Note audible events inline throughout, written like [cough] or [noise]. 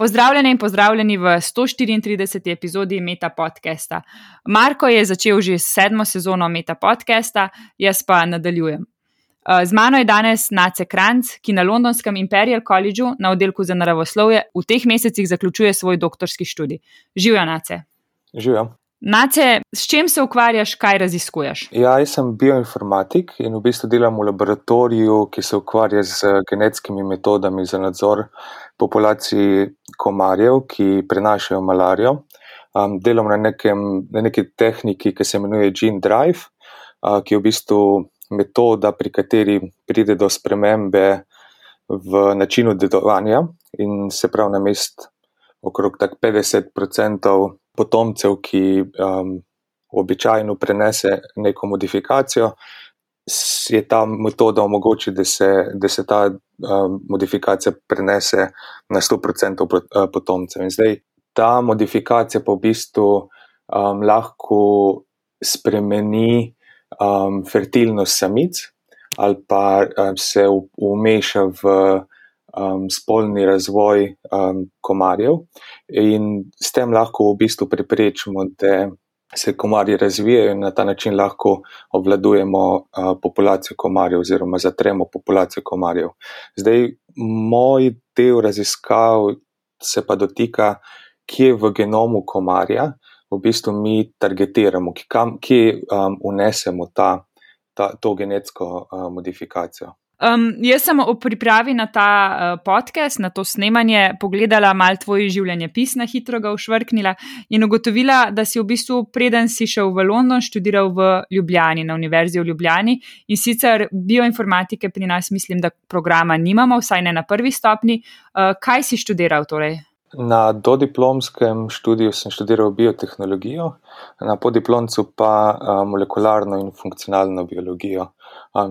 Pozdravljeni in pozdravljeni v 134. epizodi Meta podcasta. Marko je začel že sedmo sezono Meta podcasta, jaz pa nadaljujem. Eh, z mano je danes Nace Kranc, ki na Londonskem Imperial Collegeu na oddelku za naravoslovje v teh mesecih zaključuje svoj doktorski študij. Živijo, Nace. Živijo. Nace, s čim se ukvarjaš, kaj raziskuješ? Ja, jaz sem bioinformatik in v bistvu delam v laboratoriju, ki se ukvarja z genetskimi metodami za nadzor populaciji komarjev, ki prenašajo malarijo. Um, delam na, nekem, na neki tehniki, ki se imenuje Gene Drive, uh, ki je v bistvu metoda, pri kateri pride do spremembe v načinu dedovanja in se pravi na mest okrog 50% potomcev, ki um, običajno prenese neko modifikacijo, je ta metoda omogočila, da, da se ta um, modifikacija prenese na 100% uh, potomcev. In zdaj ta modifikacija pa v bistvu um, lahko spremeni um, fertilnost samic ali pa um, se umeša v um, spolni razvoj um, komarjev, in s tem lahko v bistvu preprečimo, da se komarji razvijajo in na ta način lahko obvladujemo uh, populacijo komarjev, oziroma zatremo populacijo komarjev. Zdaj, moj del raziskav se pa dotika, kje v genomu komarja v bistvu mi targetiramo, kje um, unesemo ta, ta, to genetsko uh, modifikacijo. Um, jaz sem v pripravi na ta uh, podcast, na to snemanje, pogledala malo tvoj življenje pisna, hitro ga ušvrknila in ugotovila, da si v bistvu, preden si šel v London, študiral v Ljubljani, na Univerzi v Ljubljani. In sicer bioinformatike pri nas, mislim, da programa nimamo, vsaj ne na prvi stopni. Uh, kaj si študiral torej? Na dodiplomskem študiju sem študiral biotehnologijo, na podiplomcu pa molekularno in funkcionalno biologijo.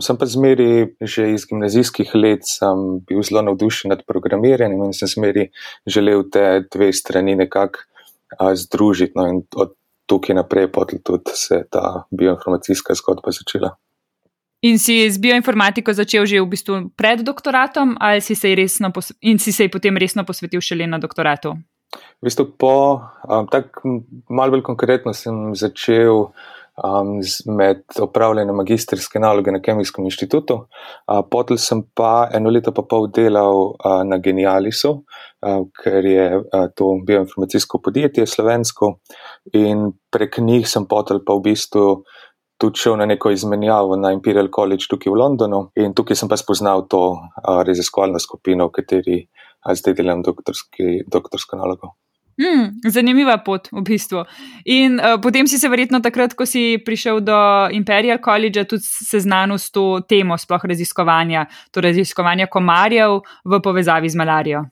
Sem pa zmeri, že iz gimnazijskih let, bil zelo navdušen nad programiranjem in sem zmeri želel te dve strani nekako združiti. No, in od tukaj naprej je tudi se ta bioinformacijska zgodba začela. In si z bioinformatiko začel že v bistvu pred doktoratom, ali si se, in si se potem resno posvetil šele na doktoratu? V bistvu um, tako malo bolj konkretno sem začel um, z, med opravljanjem magistrske naloge na Kemijskem inštitutu, uh, potem sem pa eno leto pa pol delal uh, na Genialisu, uh, ker je uh, to bioinformacijsko podjetje slovensko in prek njih sem potem pa v bistvu tudi šel na neko izmenjavo na Imperial College tukaj v Londonu in tukaj sem pa spoznal to uh, raziskovalno skupino, v kateri uh, zdaj delam doktorsko nalogo. Hmm, zanimiva pot, v bistvu. In uh, potem si se verjetno takrat, ko si prišel do Imperial College, tudi seznanil s to temo, sploh raziskovanja, torej raziskovanja komarjev v povezavi z malarijo.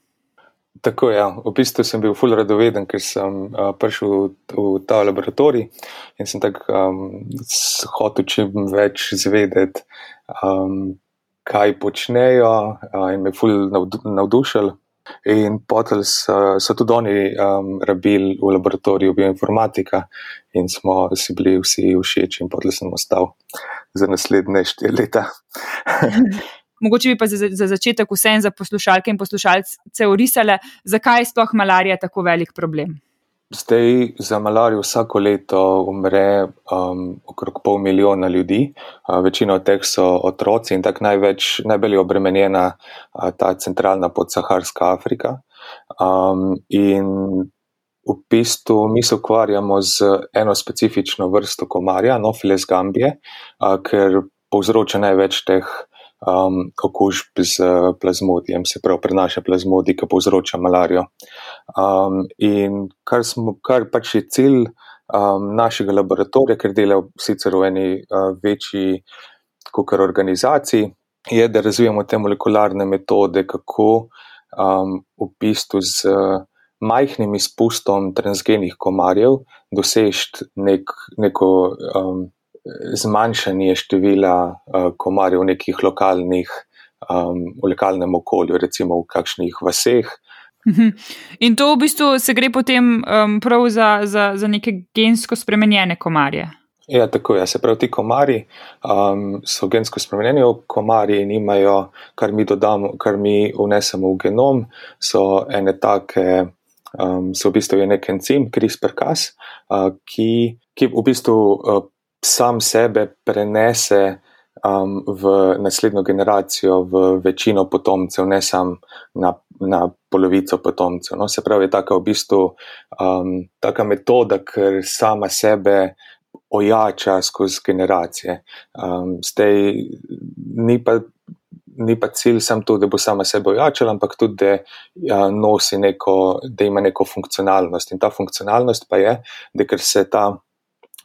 Tako je. Ja. V bistvu sem bil ful radoveden, ker sem uh, prišel v, v ta laboratorij in sem tako um, hotel čim več izvedeti, um, kaj počnejo, uh, in me ful navdušili. In potem so, so tudi oni um, rabili v laboratoriju bioinformatika, in smo si bili vsi všeč, in potem sem ostal za naslednje štiri leta. [laughs] Mogoče bi pa za, za začetek vsem za poslušalke in poslušalce orisale, zakaj je sploh malarija tako velik problem. Zdaj za malarijo vsako leto umre um, okrog pol milijona ljudi, uh, večina od teh so otroci in tako največ, najbolj obremenjena uh, ta centralna podsaharska Afrika. Um, in v bistvu mi se ukvarjamo z eno specifično vrsto komarja, Anopheles gambije, uh, ker povzroča največ teh um, okužb z plazmodijem, se pravi, prenaša plazmodij, ki povzroča malarijo. Um, in kar, smo, kar pač je cilj um, našega laboratorija, ker dela sicer v eni uh, večji kukar organizaciji, je, da razvijamo te molekularne metode, kako um, v bistvu z. Majhnim izpustom transgenih komarjev dosežeti nek, neko um, zmanjšanje števila uh, komarjev v nekih lokalnih, um, v lokalnem okolju, recimo v kakšnih vaseh. Mhm. In to v bistvu se gre potem um, prav za, za, za neke gensko spremenjene komarje. Ja, tako je. Se pravi, ti komari um, so gensko spremenjeni, komari nimajo, kar mi dodamo, kar mi vnesemo v genom, so ene take, um, so v bistvu nek encim, CRISPR-Cas, uh, ki, ki v bistvu uh, sam sebe prenese um, v naslednjo generacijo, v večino potomcev, ne samo na, na polovico potomcev. No? Se pravi, je taka v bistvu um, taka metoda, ker sama sebe ojača skozi generacije. Um, zdaj, ni pa, ni pa cilj samo to, da bo sama sebe ojačala, ampak tudi, da ja, nosi neko, da ima neko funkcionalnost. In ta funkcionalnost pa je, da ker se ta.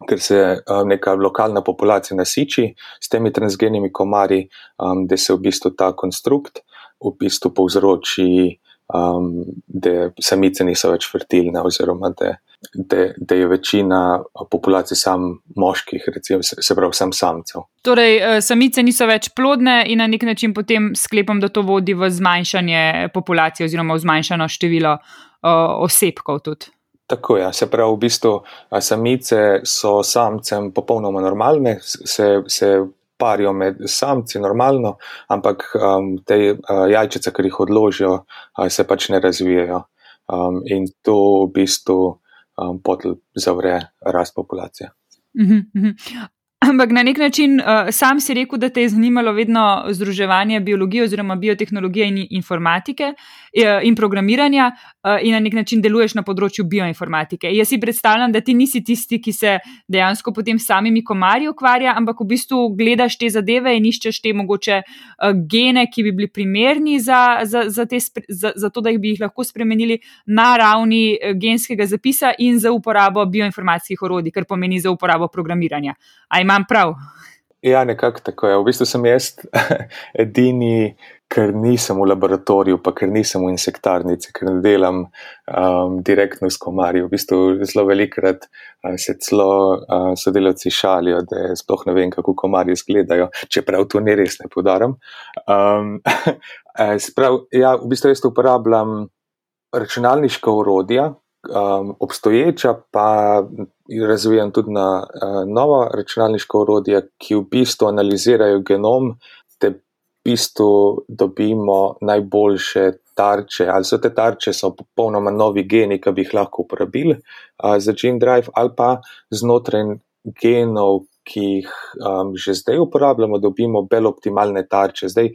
Ker se um, neka lokalna populacija nasiči s temi transgenimi komarji, um, da se v bistvu ta konstrukt v bistvu povzroči, um, da samice niso več fertilne, oziroma da, da, da je večina populacije sam moških, recimo, se pravi, sam samcev. Torej, eh, samice niso več plodne in na nek način potem sklepam, da to vodi v zmanjšanje populacije oziroma v zmanjšano število uh, osebkov. Tudi. Tako je, ja. se pravi, v bistvu samice so samcem popolnoma normalne, se, se parijo med samci normalno, ampak um, te uh, jajčice, ki jih odložijo, uh, se pač ne razvijajo. Um, in to v bistvu um, potem zavre rast populacije. Uh -huh. Ampak na nek način uh, sam si rekel, da te je zanimalo vedno združevanje biologije oziroma biotehnologije in informatike uh, in programiranja uh, in na nek način deluješ na področju bioinformatike. Jaz si predstavljam, da ti nisi tisti, ki se dejansko potem samimi komarji ukvarja, ampak v bistvu gledaš te zadeve in iščeš te mogoče uh, gene, ki bi bili primerni za, za, za, te, za, za to, da bi jih lahko spremenili na ravni genskega zapisa in za uporabo bioinformatskih orodij, kar pomeni za uporabo programiranja. A imam prav? Ja, nekako tako je. V bistvu sem jaz [laughs] edini, ker nisem v laboratoriju, pa ker nisem v insektarnici, ker ne delam um, direktno s komarji. V bistvu zelo velikrat uh, se celo uh, sodelavci šalijo, da sploh ne vem, kako komarji izgledajo, čeprav to ni res, ne podaram. Um, [laughs] sprav, ja, v bistvu jaz uporabljam računalniška urodja, um, obstoječa, pa razvijam tudi na uh, nova računalniška urodja, ki v bistvu analizirajo genom, da v bistvu dobimo najboljše tarče. Ali so te tarče, so popolnoma novi geni, ki bi jih lahko uporabili uh, za Gene Drive, ali pa znotraj genov, ki jih um, že zdaj uporabljamo, dobimo bolj optimalne tarče. Zdaj,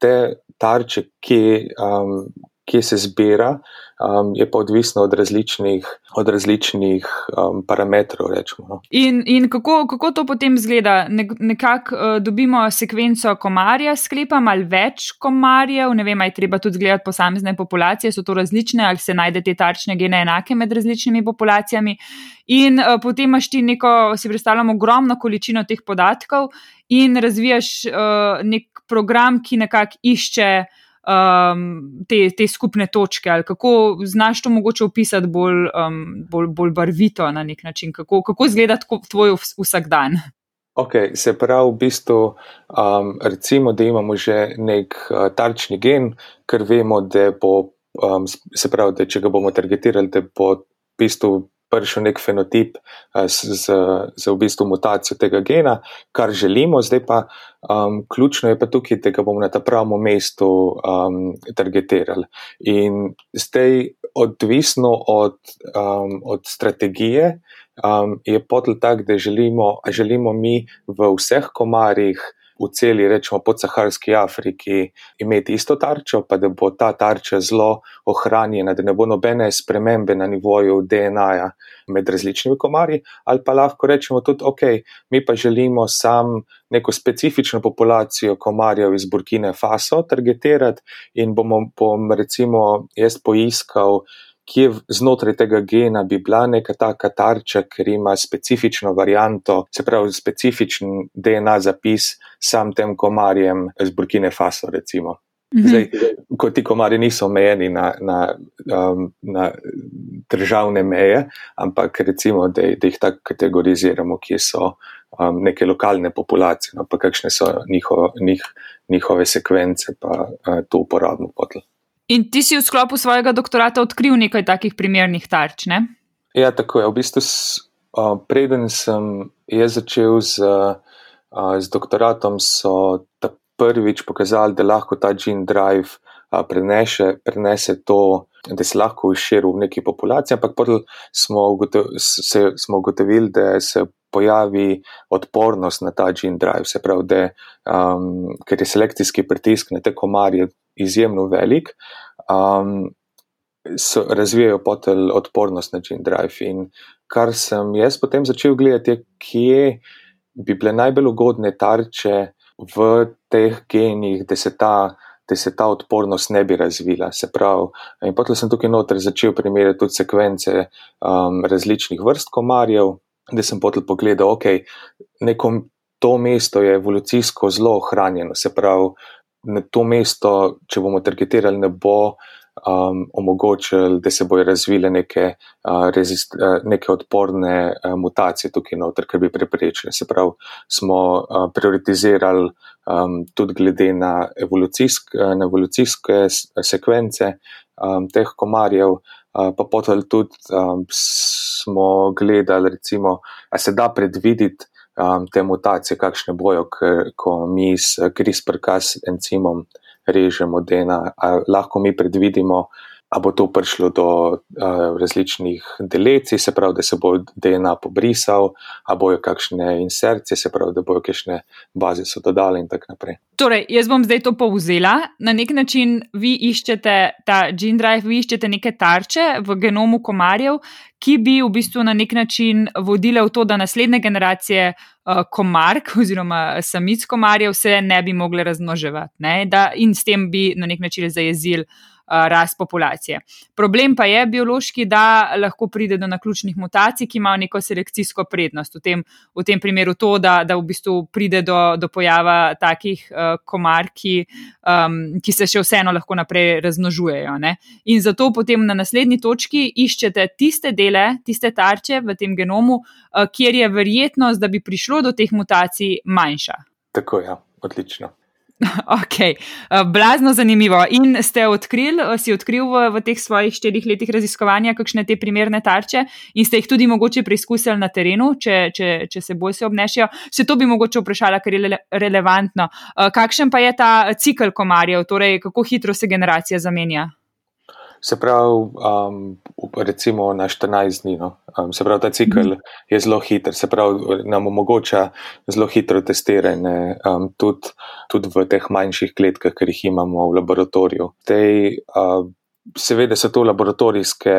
te tarče, ki, um, kje se zbira, um, je pa odvisno od različnih, od različnih um, parametrov. Rečemo, no. In, in kako, kako to potem zgleda? Ne, Nekako uh, dobimo sekvenco komarja, sklepam ali več komarjev, ne vem, ali treba tudi zgledati posamezne populacije, so to različne ali se najde te tarčne gene enake med različnimi populacijami. In uh, potem imaš ti neko, si predstavljamo, ogromno količino teh podatkov in razvijaš uh, nek program, ki nekako išče um, te, te skupne točke, ali kako znaš to mogoče opisati bolj, um, bolj, bolj barvito na nek način, kako, kako izgleda tvoj vsak dan. Ok, se pravi, v bistvu, um, recimo, da imamo že nek uh, tarčni gen, ker vemo, da bo, um, se pravi, da če ga bomo targetirali, da bo v bistvu prišel nek fenotip z, z, z v bistvu mutacijo tega gena, kar želimo, zdaj pa um, ključno je pa tukaj, da ga bomo na ta pravem mestu um, targetirali. In zdaj, odvisno od, um, od strategije, um, je potel tak, da želimo, želimo mi v vseh komarjih v celi, rečemo, podsaharski Afriki imeti isto tarčo, pa da bo ta tarča zelo ohranjena, da ne bo nobene spremembe na nivoju DNA-ja med različnimi komarji, ali pa lahko rečemo tudi, ok, mi pa želimo sam neko specifično populacijo komarjev iz Burkine Faso targetirati in bomo, bom recimo, jaz poiskal kje znotraj tega gena bi bila neka taka tarča, ker ima specifično varianto, se pravi, specifičen DNA zapis sam tem komarjem z Burkine Faso, recimo. Mhm. Zdaj, ko ti komarji niso omejeni na, na, um, na državne meje, ampak recimo, da, da jih tako kategoriziramo, kje so um, neke lokalne populacije, no, pa kakšne so njiho, njih, njihove sekvence, pa uh, to uporabno potlo. In ti si v sklopu svojega doktorata odkril nekaj takih primernih tarč. Ne? Ja, tako je. V bistvu Uh, preden sem jaz začel z, uh, z doktoratom, so prvič pokazali, da lahko ta gene drive uh, prenese, prenese to, da se lahko širi v neki populaciji, ampak potem smo, ugotov, se, smo ugotovili, da se pojavi odpornost na ta gene drive. Se pravi, da um, ker je selekcijski pritisk na te komarje izjemno velik. Um, So, razvijajo potel odpornost na gene drive. In kar sem jaz potem začel gledati, je, kje bi bile najbolj ugodne tarče v teh genih, da se ta, da se ta odpornost ne bi razvila. Se pravi, in potem sem tukaj noter začel primerjati tudi sekvence um, različnih vrst komarjev, da sem potem pogledal, ok, nekom to mesto je evolucijsko zelo ohranjeno. Se pravi, na to mesto, če bomo targetirali, ne bo um, omogočili, da se bojo razvile neke, uh, rezist, uh, neke odporne uh, mutacije tukaj noter, kar bi preprečili. Se pravi, smo uh, prioritizirali um, tudi glede na, evolucijsk, uh, na evolucijske sekvence um, teh komarjev, uh, pa potem tudi um, smo gledali, recimo, a se da predvideti. Um, te mutacije, kakšne bojo, ko mi s CRISPR-Cas encimom režemo DNA, lahko mi predvidimo, da bo to prišlo do uh, različnih delecij, se pravi, da se bo DNA pobrisal, ali bojo kakšne insercije, se pravi, da bojo kakšne baze so dodali in tako naprej. Torej, jaz bom zdaj to povzela. Na nek način vi iščete ta gene drive, vi iščete neke tarče v genomu komarjev, ki bi v bistvu na nek način vodile v to, da naslednje generacije uh, komark oziroma samic komarjev se ne bi mogle razmnoževati ne? da, in s tem bi na nek način zajezili rast populacije. Problem pa je biološki, da lahko pride do naključnih mutacij, ki imajo neko selekcijsko prednost. V tem, v tem primeru to, da, da v bistvu pride do, do pojava takih uh, komar, ki, um, ki se še vseeno lahko naprej razmnožujejo. Ne? In zato potem na naslednji točki iščete tiste dele, tiste tarče v tem genomu, uh, kjer je verjetnost, da bi prišlo do teh mutacij manjša. Tako je, ja. odlično. [laughs] Ok, eh, blazno zanimivo. In ste odkrili, eh, si odkril v, v teh svojih štirih letih raziskovanja, kakšne te primerne tarče in ste jih tudi mogoče preizkusili na terenu, če, če, če se bolj se obnešijo. Se to bi mogoče vprašala, ker je relevantno. Eh, kakšen pa je ta cikl komarjev, torej kako hitro se generacija zamenja? Se pravi, um, recimo na 14 dni. No? Um, se pravi, ta cikl mhm. je zelo hiter, se pravi, nam omogoča zelo hitro testiranje, um, tudi, tudi v teh manjših kletkah, ki jih imamo v laboratoriju. Tej, uh, seveda so to laboratorijske,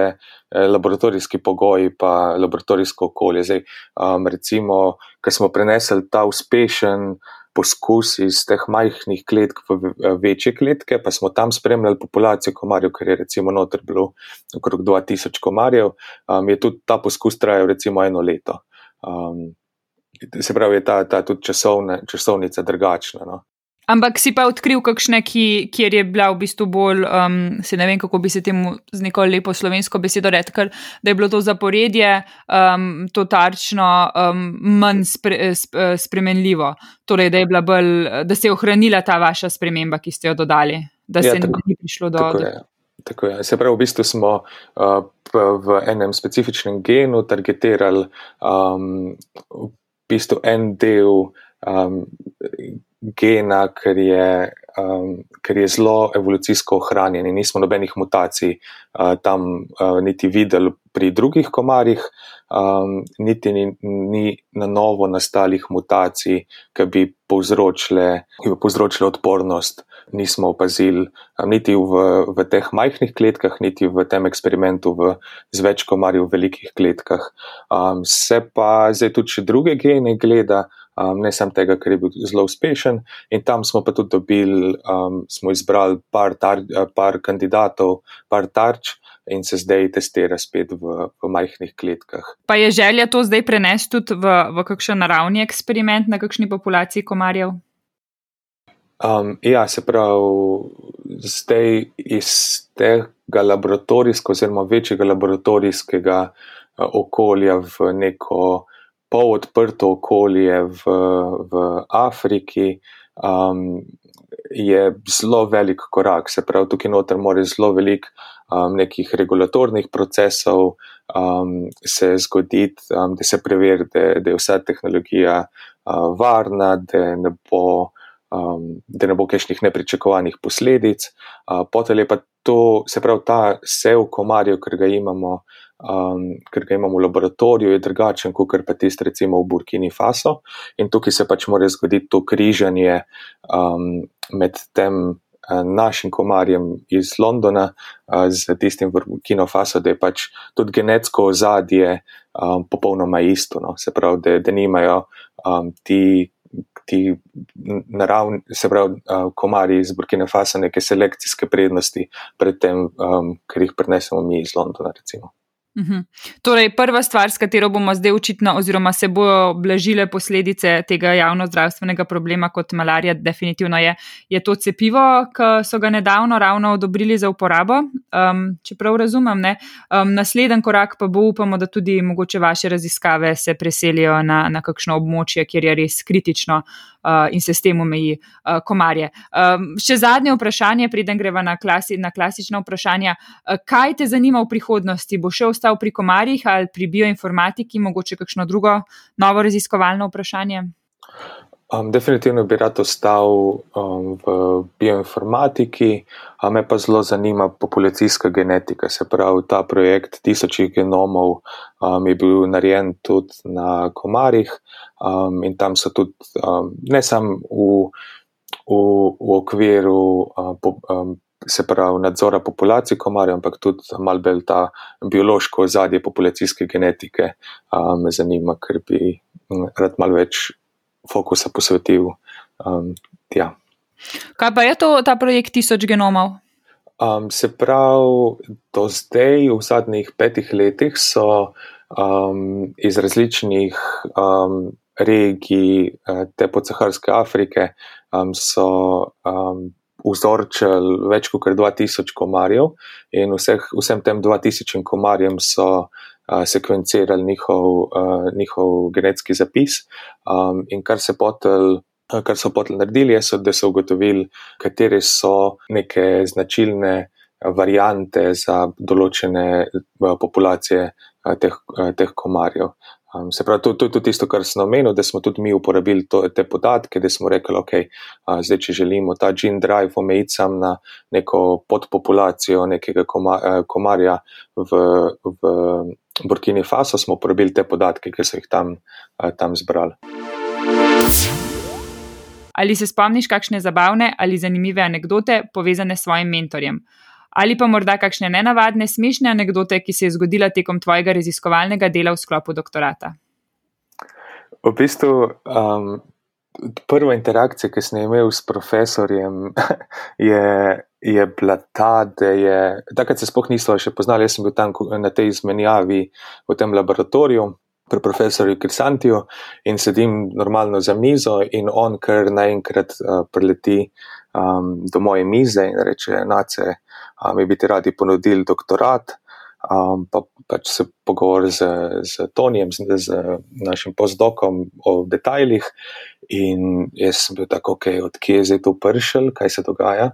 eh, laboratorijski pogoji, pa laboratorijsko okolje. Zdaj, um, recimo, ker smo prenesli ta uspešen poskus iz teh majhnih kletk v večje kletke, pa smo tam spremljali populacijo komarjev, ker je recimo noter bilo okrog 2000 komarjev, um, je tudi ta poskus trajal recimo eno leto. Um, se pravi, je ta, ta tudi časovne, časovnica drugačna. No? Ampak si pa odkril kakšne, ki, kjer je bila v bistvu bolj, um, se ne vem, kako bi se temu z neko lepo slovensko besedo rekel, da je bilo to zaporedje, um, to tarčno, um, manj spre, sp, spremenljivo. Torej, da, bolj, da se je ohranila ta vaša sprememba, ki ste jo dodali, da ja, se tako, ni prišlo do. Tako je. Tako je. Se pravi, v bistvu smo uh, v enem specifičnem genu targetirali um, v bistvu en del um, gena, ker je, um, ker je zelo evolucijsko ohranjen in nismo nobenih mutacij uh, tam uh, niti videli pri drugih komarjih, um, niti ni, ni na novo nastalih mutacij, ki bi povzročile, ki bi povzročile odpornost. Nismo opazili um, niti v, v teh majhnih kletkah, niti v tem eksperimentu v, z več komarji v velikih kletkah. Um, se pa zdaj tudi druge gene gleda, um, ne samo tega, ker je bil zelo uspešen. In tam smo pa tudi dobili, um, smo izbrali par, tar, par kandidatov, par tarč. In se zdaj testira spet v, v majhnih kletkah. Pa je želja to zdaj prenesti tudi v, v kakšen naravni eksperiment na kakšni populaciji komarjev? Um, ja, se pravi, zdaj iz tega laboratorijskega, oziroma večjega laboratorijskega uh, okolja v neko pol odprto okolje v, v Afriki, um, je zelo velik korak. Se pravi, tukaj noter mora zelo velik um, nekih regulatornih procesov um, se zgoditi, um, da se preveri, da, da je vsa tehnologija uh, varna, da ne bo. Um, da ne bo kakšnih nepričakovanih posledic. Uh, Potem je pa to, se pravi, ta sev komarjev, ki ga imamo, um, ker ga imamo v laboratoriju, je drugačen kot pa tisti, recimo v Burkini Faso. In tukaj se pač mora zgoditi to križanje um, med tem našim komarjem iz Londona, z tistim v Burkino Faso, da je pač tudi genetsko ozadje um, popolnoma isto. No? Se pravi, da, da nimajo um, ti, ti naravni, se pravi, komarji iz Burkina Faso neke selekcijske prednosti pred tem, um, ker jih prenesemo mi iz Londona, recimo. Uhum. Torej, prva stvar, s katero bomo zdaj učitno, oziroma se bojo blažile posledice tega javno-zdravstvenega problema kot malarija, definitivno je, je to cepivo, ki so ga nedavno ravno odobrili za uporabo. Um, čeprav razumem, um, naslednji korak pa bo upamo, da tudi mogoče vaše raziskave se preselijo na, na kakšno območje, kjer je res kritično in se s tem omeji uh, komarje. Um, še zadnje vprašanje, preden greva na, klasi, na klasična vprašanja. Uh, kaj te zanima v prihodnosti? Bo še ostal pri komarjih ali pri bioinformatiki, mogoče kakšno drugo novo raziskovalno vprašanje? Um, definitivno bi rad ostal um, v bioinformatiki, a me pa zelo zanima populacijska genetika. Se pravi, ta projekt tisočih genomov um, je bil narejen tudi na komarjih um, in tam so tudi um, ne samo v, v, v okviru um, po, um, se pravi nadzora populacij komarjev, ampak tudi malo bolj ta biološko ozadje populacijske genetike um, me zanima, ker bi rad malo več fokusa posvetil. Um, ja. Kaj pa je to, ta projekt tisoč genomov? Um, se pravi, do zdaj, v zadnjih petih letih, so um, iz različnih um, regij uh, te podsaharske Afrike um, um, vzorčili več kot 2000 komarjev, in vseh, vsem tem 2000 komarjem so sekvencirali njihov, njihov genetski zapis. Um, in kar se potel. Kar so potem naredili, je, da so ugotovili, katere so neke značilne variante za določene populacije teh, teh komarjev. Um, se pravi, to, je tudi tisto, kar sem omenil, da smo tudi mi uporabili to, te podatke, da smo rekli, ok, uh, zdaj, če želimo ta gene drive omejiti sam na neko podpopulacijo nekega koma, komarja v, v Burkini Faso, smo uporabili te podatke, ki so jih tam, uh, tam zbrali. Ali se spomniš kakšne zabavne ali zanimive anekdote povezane s svojim mentorjem? ali pa morda kakšne nenavadne, smešne anekdote, ki se je zgodila tekom tvojega raziskovalnega dela v sklopu doktorata? V bistvu, um, prva interakcija, ki sem imel s profesorjem, [laughs] je, je bila ta, da je takrat se sploh nismo še poznali. Jaz sem bil tam na tej izmenjavi v tem laboratoriju. Pri profesorju Kirsantiju in sedim normalno za mizo, in on kar naenkrat uh, prileti um, do moje mize in reče: Nace, mi bi ti radi ponudili doktorat, um, pa pač se pogovori z, z Tonijem, z, z našim postdokom o detajlih. In jaz sem bil tako, ok, odkje je zdaj to pršel, kaj se dogaja.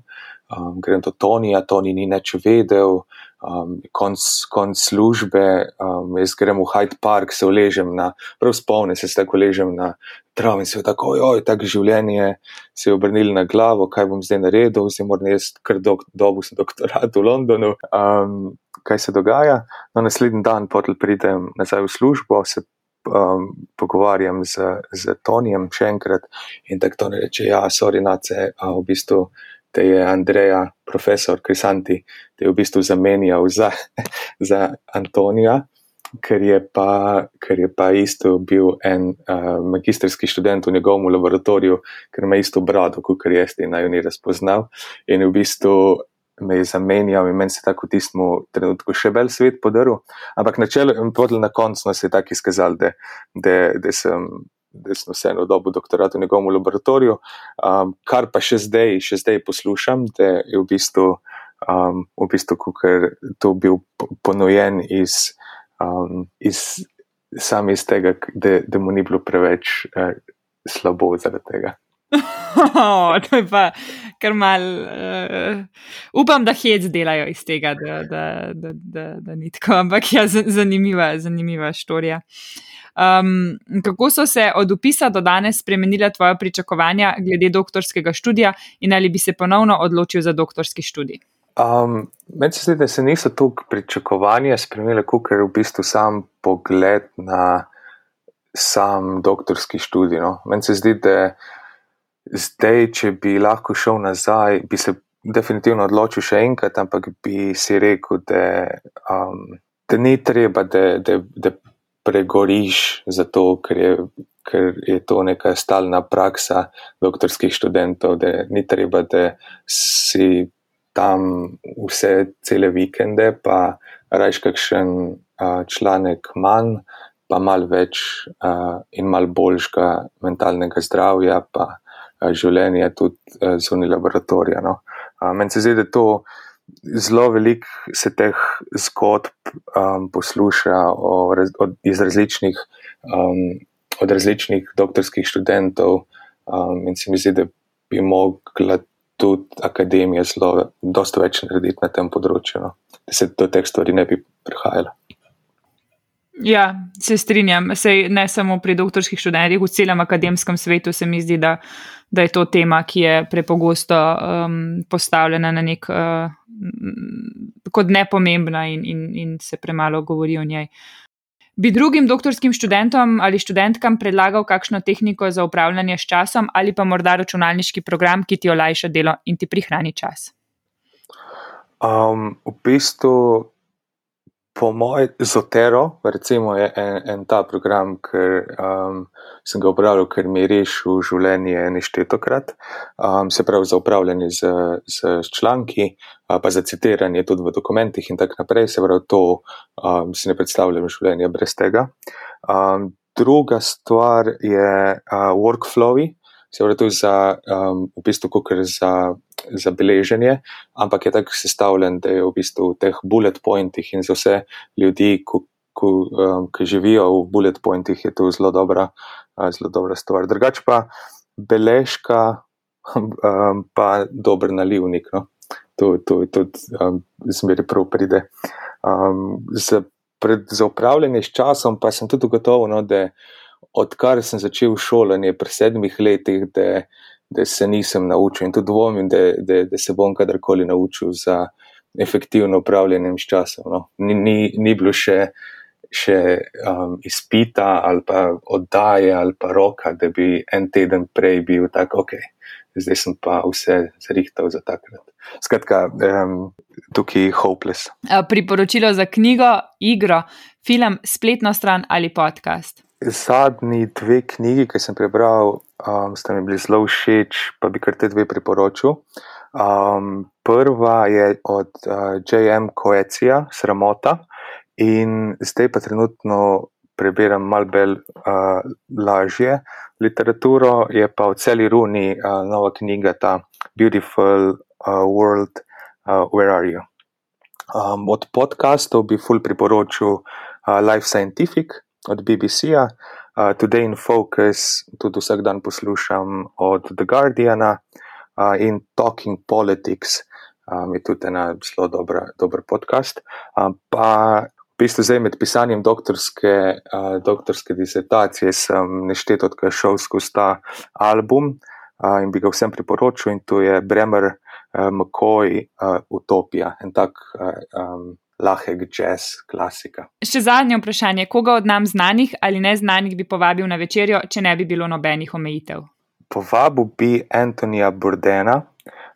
Um, grem do Tonija, Toni ni nič vedel, um, konc, konc službe, um, jaz grem v Hyde Park, se uležem na, prav spomnim se, tako ležem na travi in se tako, oj, tako življenje se je obrnilo na glavo, kaj bom zdaj naredil, zdaj moram jaz kar dolg dobu sem doktorat v Londonu, um, kaj se dogaja. No, naslednji dan pridem nazaj v službo, se um, pogovarjam z, z Tonijem še enkrat in tako to reče, ja, sorry, nace, v bistvu da je Andreja, profesor Krisanti, da je v bistvu zamenjal za, [laughs] za Antonija, ker je, pa, ker je pa isto bil en uh, magistrski študent v njegovem laboratoriju, ker ima isto brado, kot je jaz, in naj jo ni razpoznal. In v bistvu me je zamenjal in meni se tako v tistem trenutku še bolj svet podaril. Ampak na čelu in podl na koncu se je tako izkazal, da, da, da sem da sem vseeno dobil doktorat v njegovem laboratoriju. Um, kar pa še zdaj, še zdaj poslušam, da je v bistvu, um, v bistvu ker to bil ponujen iz, um, iz, sam iz tega, da, da mu ni bilo preveč eh, slabo zaradi tega. Oh, [laughs] to je pa kar mal. Uh, upam, da hec delajo iz tega, da, da, da, da, da ni tako, ampak je ja, zanimiva, zanimiva štorija. Um, kako so se od upisa do danes spremenila tvoja pričakovanja glede doktorskega študija in ali bi se ponovno odločil za doktorski študij? Um, meni se zdi, da se niso tukaj pričakovanja spremenile, kot je v bistvu sam pogled na sam doktorski študij. No? Meni se zdi, da zdaj, če bi lahko šel nazaj, bi se definitivno odločil še enkrat, ampak bi si rekel, da, um, da ni treba, da, da, da pregoriš, zato ker je, ker je to neka stalna praksa doktorskih študentov, da ni treba, da si tam vse cele vikende, pa rajš kakšen uh, članek manj, pa mal več uh, in mal boljšega mentalnega zdravja, pa uh, življenja tudi zunaj laboratorija. No. Uh, Meni se zdi, da to zelo veliko se teh zgodb um, posluša raz, od, iz različnih, um, od različnih doktorskih študentov um, in se mi zdi, da bi mogla tudi akademija zelo, dosta več narediti na tem področju, no? da se do teh stvari ne bi prihajalo. Ja, se strinjam. Sej ne samo pri doktorskih študentih, v celem akademskem svetu se mi zdi, da, da je to tema, ki je prepogosto um, postavljena na nek uh, kot nepomembna in, in, in se premalo govori o njej. Uh, Bi drugim doktorskim študentom ali študentkam predlagal kakšno tehniko za upravljanje s časom ali pa morda računalniški program, ki ti olajša delo in ti prihrani čas? Um, v bistvu po mojem, Zotero, recimo, je en, en ta program, ker um, sem ga uporabljal, ker mi je rešil življenje neštetokrat, um, se pravi za upravljanje z, z članki, pa za citiranje tudi v dokumentih in tako naprej. Se pravi, to um, si ne predstavljam življenja brez tega. Um, druga stvar je uh, workflowi. Se pravi, to je za, um, v bistvu za, za beleženje, ampak je tako sestavljen, da je v bistvu v teh bullet pointih in za vse ljudi, ko, ko, um, ki živijo v bullet pointih, je to zelo dobra, uh, zelo dobra stvar. Drugač pa beležka, um, pa dober nalivnik. No? To, to, to um, zmeri prav pride. Um, za, pred, za upravljanje s časom pa sem tudi gotovo, no, da odkar sem začel šolanje pri sedmih letih, da, da se nisem naučil in tudi dvomim, da, da, da se bom kadarkoli naučil za efektivno upravljanje s časom. No. Ni, ni, ni bilo še, še um, izpita ali pa oddaje ali pa roka, da bi en teden prej bil tako, ok. Zdaj sem pa vse zrihtal za takrat. Skratka, um, tukaj je hopeless. Priporočilo za knjigo, igro, film, spletno stran ali podcast zadnji dve knjigi, ki sem prebral, um, sta mi bili zelo všeč, pa bi kar te dve priporočil. Um, prva je od uh, J.M. Koecija, Sramota, in zdaj pa trenutno prebiram malo bolj uh, lažje literaturo, je pa v celi runi uh, nova knjiga, ta Beautiful uh, World, uh, Where Are You? Um, od podcastov bi ful priporočil uh, Life Scientific od BBC-ja, uh, Today in Focus, tudi vsak dan poslušam od The Guardiana uh, in Talking Politics, um, je tudi ena zelo dobra, dober podcast. Uh, pa v bistvu zdaj med pisanjem doktorske, uh, doktorske disertacije sem neštet, odkar šel skozi ta album uh, in bi ga vsem priporočil, in to je Bremer uh, McCoy uh, Utopija, en tak. Uh, um, lahek jazz, klasika. Še zadnje vprašanje, koga od nam znanih ali neznanih bi povabil na večerjo, če ne bi bilo nobenih omejitev? Povabil bi Antonija Bordena,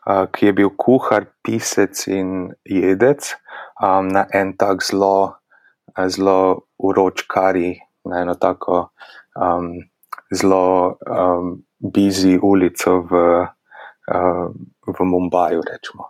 ki je bil kuhar, pisec in jedec na en tak zelo, zelo uroč kari, na eno tako um, zelo um, busy ulico v, uh, v Mumbaju, rečemo.